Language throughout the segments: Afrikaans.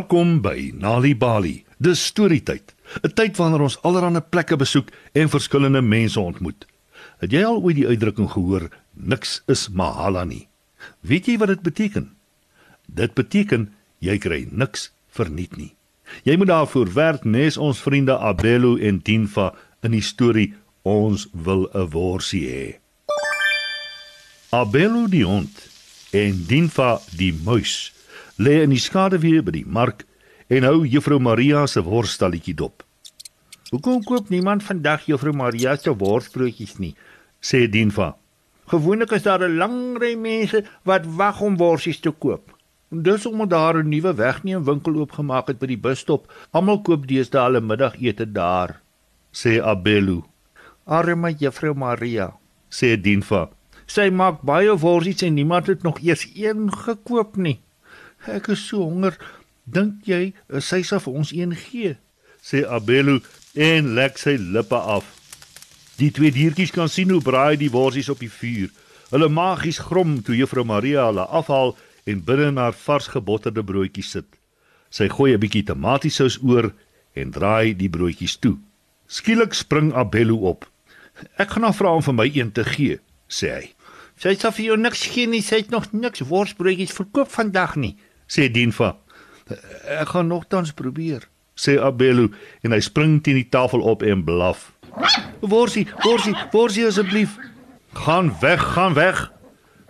Welkom by Nali Bali. Dis storietyd. 'n Tyd wanneer ons allerlei plekke besoek en verskillende mense ontmoet. Het jy al ooit die uitdrukking gehoor niks is mahala nie? Weet jy wat dit beteken? Dit beteken jy kry niks verniet nie. Jy moet daarvoor werk, nes ons vriende Abelo en Dinfa in die storie Ons wil 'n worsie hê. Abelo die hond en Dinfa die muis lê in die skaduwee by die mark en hou juffrou Maria se worsstalletjie dop. Hoekom koop niemand vandag juffrou Maria se worsbroodjies nie? sê Dinfa. Gewoonlik is daar 'n lang ry mense wat wag om worsies te koop. En dis omdat daar 'n nuwe wegneem winkel oopgemaak het by die busstop. Almal koop deesdae hulle middagete daar, sê Abelu. Arme juffrou Maria, sê Dinfa. Sy maak baie worsies en niemand het nog eers een gekoop nie. Ek is so honger. Dink jy sy sal vir ons een gee? sê Abelu en lek sy lippe af. Die twee diertjies kan sien hoe braai die worsies op die vuur. Hulle magies grom toe Juffrou Maria hulle afhaal en binne in haar vars gebotterde broodjies sit. Sy gooi 'n bietjie tomatiesous oor en draai die broodjies toe. Skielik spring Abelu op. "Ek gaan haar vra om vir my een te gee," sê hy. "Sy sê vir jou niks gee nie, sy het nog niks worsbroodjies verkoop vandag nie," sê Dinfa. Ek gaan nogtans probeer, sê Abelu en hy spring teen die tafel op en blaf. Worsie, worsie, worsie asseblief. Gaan weg, gaan weg.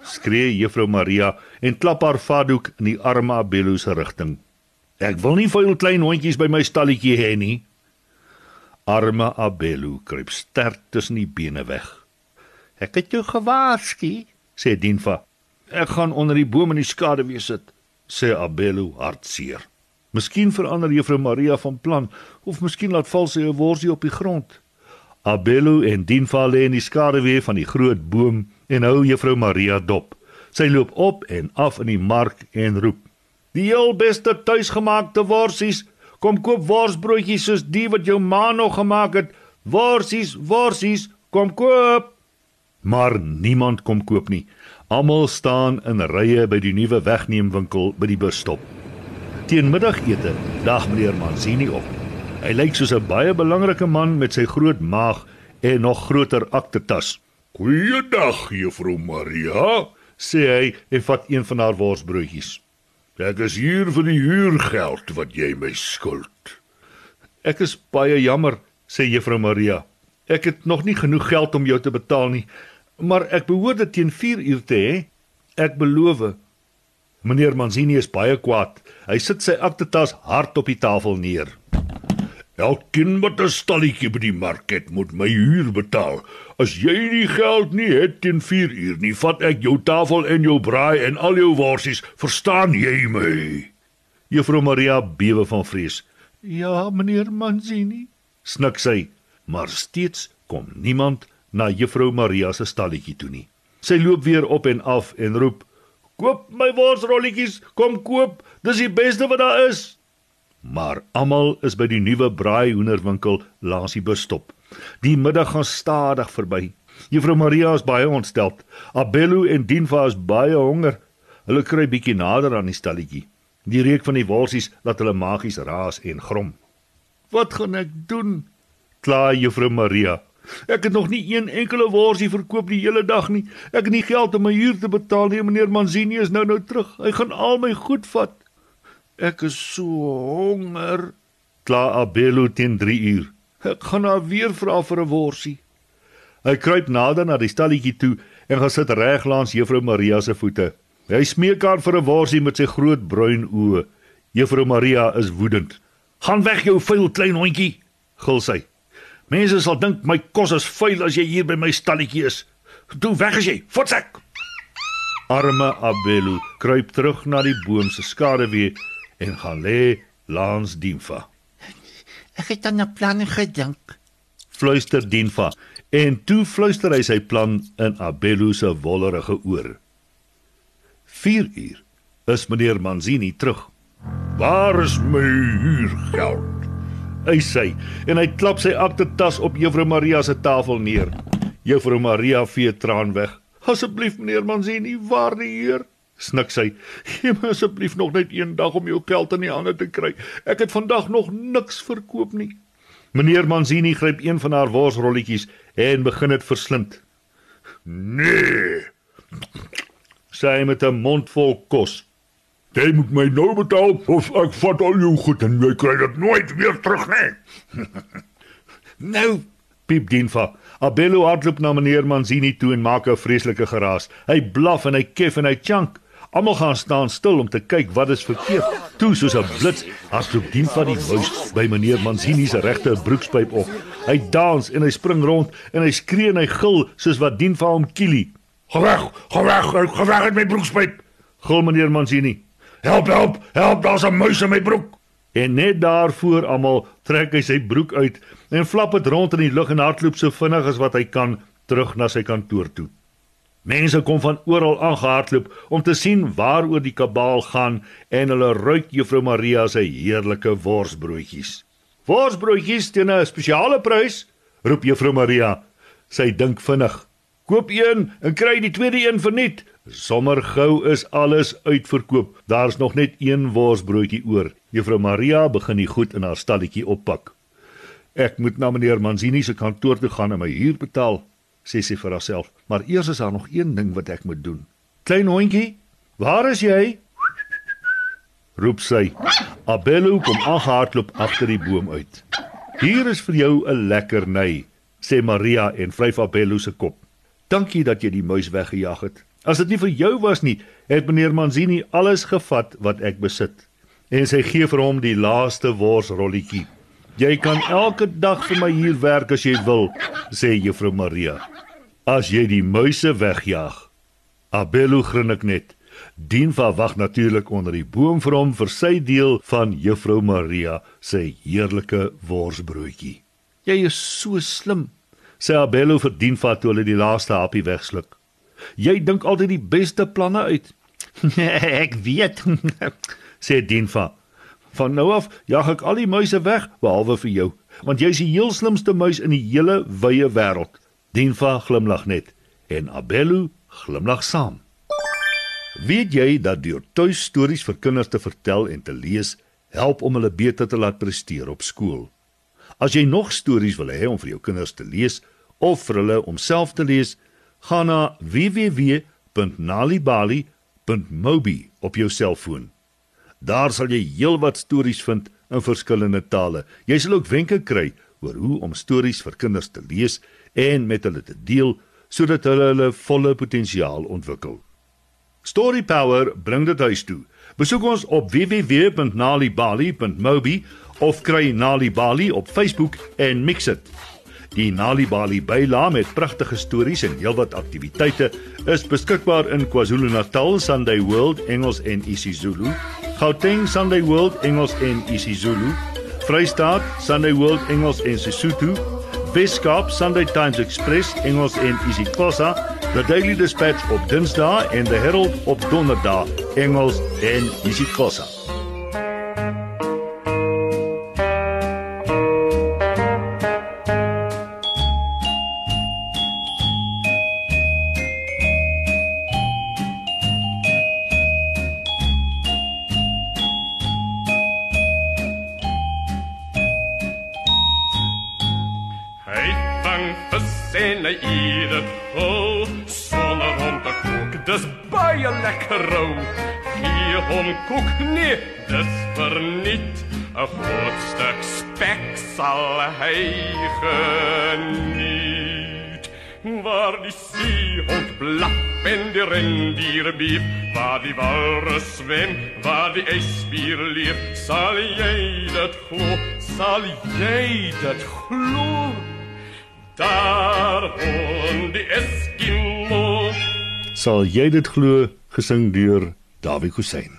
Skree Juffrou Maria en klap haar vadoek in die arme Abelu se rigting. Ek wil nie vuil klein hondjies by my stalletjie hê nie. Arme Abelu kruip sterk tussen die bene weg. Ek het jou gewaarsku, sê Dinfa. Ek gaan onder die boom in die skaduwee sit sê Abelu hartseer. Miskien verander Juffrou Maria van plan of miskien laat val sy 'n worsie op die grond. Abelu en Dinfa lê in die skaduwee van die groot boom en hou Juffrou Maria dop. Sy loop op en af in die mark en roep: "Die heel beste tuisgemaakte worsies, kom koop worsbroodjies soos die wat jou ma nog gemaak het. Worsies, worsies, kom koop." Maar niemand kom koop nie. Almal staan in rye by die nuwe wegneemwinkel by die busstop. Teen middagete dag meneer Manzini op. Hy lyk soos 'n baie belangrike man met sy groot maag en nog groter aktetas. "Goeiedag, juffrou Maria," sê hy en vat een van haar worsbroodjies. "Ek is hier vir die huurgeld wat jy my skuld." "Ek is baie jammer," sê juffrou Maria. "Ek het nog nie genoeg geld om jou te betaal nie maar ek behoort dit teen 4 uur te hê. Ek beloof. Meneer Manzini is baie kwaad. Hy sit sy aktetas hard op die tafel neer. Elkeen wat 'n stalletjie by die market moet my huur betaal. As jy nie geld nie het teen 4 uur nie, vat ek jou tafel en jou braai en al jou worsies. Verstaan jy my? Juffrou Maria bewe van vrees. Ja, meneer Manzini, snik sy, maar steeds kom niemand na juffrou Maria se stalletjie toe nie. Sy loop weer op en af en roep: "Koop my worsrolletjies, kom koop, dis die beste wat daar is." Maar almal is by die nuwe braai hoenderwinkel langs die busstop. Die middag gaan stadig verby. Juffrou Maria is baie ontstel. Abello en Dinfa is baie honger. Hulle kry bietjie nader aan die stalletjie. Die reuk van die worsies laat hulle magies raas en grom. "Wat gaan ek doen?" kla Juffrou Maria. Ek het nog nie een enkele worsie verkoop die hele dag nie. Ek het nie geld om my huur te betaal nie. Meneer Manzini is nou nou terug. Hy gaan al my goed vat. Ek is so honger. Kla Abelo teen 3 uur. Ek gaan nou weer vra vir 'n worsie. Hy kruip nader na die stalletjie toe en gaan sit reg langs Juffrou Maria se voete. Hy smeek haar vir 'n worsie met sy groot bruin oë. Juffrou Maria is woedend. "Gaan weg jou vuil klein hondjie," gil sy. Mense sal dink my kos is vuil as jy hier by my stalletjie is. Toe weg as jy, fotsek. Arme Abelu kruip terug na die boom se skaduwee en gaan lê langs Dinfa. Ek het aan 'n plan gedink. Fluister Dinfa en toe fluister hy sy plan in Abelu se wollerige oor. 4 uur is meneer Manzini terug. Waar is my huurgeld? Hy sê en hy klap sy aktetas op Juffrou Maria se tafel neer. Juffrou Maria vee traan weg. Asseblief meneer Manzini, waarde heer, snik sy. "Gee my asseblief nog net een dag om jou geld in die hande te kry. Ek het vandag nog niks verkoop nie." Meneer Manzini gryp een van haar worsrolletjies en begin dit verslind. Nee. Sy hy met 'n mond vol kos. Jy moet my nou betaal of ek vat al jou goed en jy kry dit nooit weer terug nie. Nou, piep Dinfa. Abello hardloop na meneer Manzini toe en maak 'n vreeslike geraas. Hy blaf en hy kef en hy chunk. Almal gaan staan stil om te kyk wat is verkeerd. Toe soos 'n blits, hardloop Dinfa die muis by meneer Manzini se regte broekspyp op. Hy dans en hy spring rond en hy skree en hy gil soos wat Dinfa hom kielie. Ga weg, ga weg, ga weg uit my broekspyp. Gil meneer Manzini. Help, help, help, daar's 'n muis in my broek. En net daar voor almal trek hy sy broek uit en flap dit rond in die lug en hardloop so vinnig as wat hy kan terug na sy kantoor toe. Mense kom van oral aangehardloop om te sien waaroor die kabaal gaan en hulle ruik Juffrou Maria se heerlike worsbroodjies. Worsbroodjies teen 'n spesiale prys, roep Juffrou Maria. Sy dink vinnig. Koop een en kry die tweede een verniet. Sommer gou is alles uitverkoop. Daar's nog net een worsbroodjie oor. Juffrou Maria begin die goed in haar stalletjie oppak. Ek moet na meneer Manzini se kantoor toe gaan en my huur betaal, sê sy vir haarself. Maar eers is daar nog een ding wat ek moet doen. Klein hondjie, waar is jy? roep sy. Abello kom aangehardloop agter die boom uit. Hier is vir jou 'n lekker ny, sê Maria en vryf Abello se kop. Dankie dat jy die muis weggejaag het. As dit nie vir jou was nie, het meneer Manzini alles gevat wat ek besit. En sy gee vir hom die laaste worsrolletjie. Jy kan elke dag vir my hier werk as jy wil, sê juffrou Maria. As jy die muise wegjaag. Abello grinnik net. Dienva wag natuurlik onder die boom vir hom vir sy deel van juffrou Maria se heerlike worsbroodjie. Jy is so slim, sê Abello vir Dienva toe hulle die laaste happie wegsluk. Jy dink altyd die beste planne uit. ek weet, sê Dienva. Van nou af jag ek al die muise weg behalwe vir jou, want jy's die heel slimste muis in die hele wye wêreld. Dienva glimlag net en Abello glimlag saam. Weet jy dat deur tuistories vir kinders te vertel en te lees help om hulle beter te laat presteer op skool? As jy nog stories wil hê om vir jou kinders te lees of vir hulle om self te lees, gaan na www.nalibali.mobi op jou selfoon. Daar sal jy heelwat stories vind in verskillende tale. Jy sal ook wenke kry oor hoe om stories vir kinders te lees en met hulle te deel sodat hulle hulle volle potensiaal ontwikkel. Story Power bring dit huis toe. Besoek ons op www.nalibali.mobi of kry Nali Bali op Facebook en mix dit. Die Nali Bali byla met pragtige stories en heelwat aktiwiteite is beskikbaar in KwaZulu-Natal Sunday World Engels en isiZulu, Gauteng Sunday World Engels en isiZulu, Vrystaat Sunday World Engels en Sesotho, Weskaap Sunday Times Express Engels en isiXhosa The Daily Dispatch op Dinsdae en The Herald op Donderdae, Engels en isiXhosa. Hy eet dit vol sonder om te kook. Dis baie lekker rou. Gee hom koek nee, dis verniet. 'n Groot stuk spek sal hy geniet. Waar die seehond blaf en die rendier bief, waar die walrus zwem, waar die ijsbier leef, sal jy dit glo, sal jy dit glo? Daar woon die Eskimo. Sal jy dit glo gesing deur Dawie Hussein.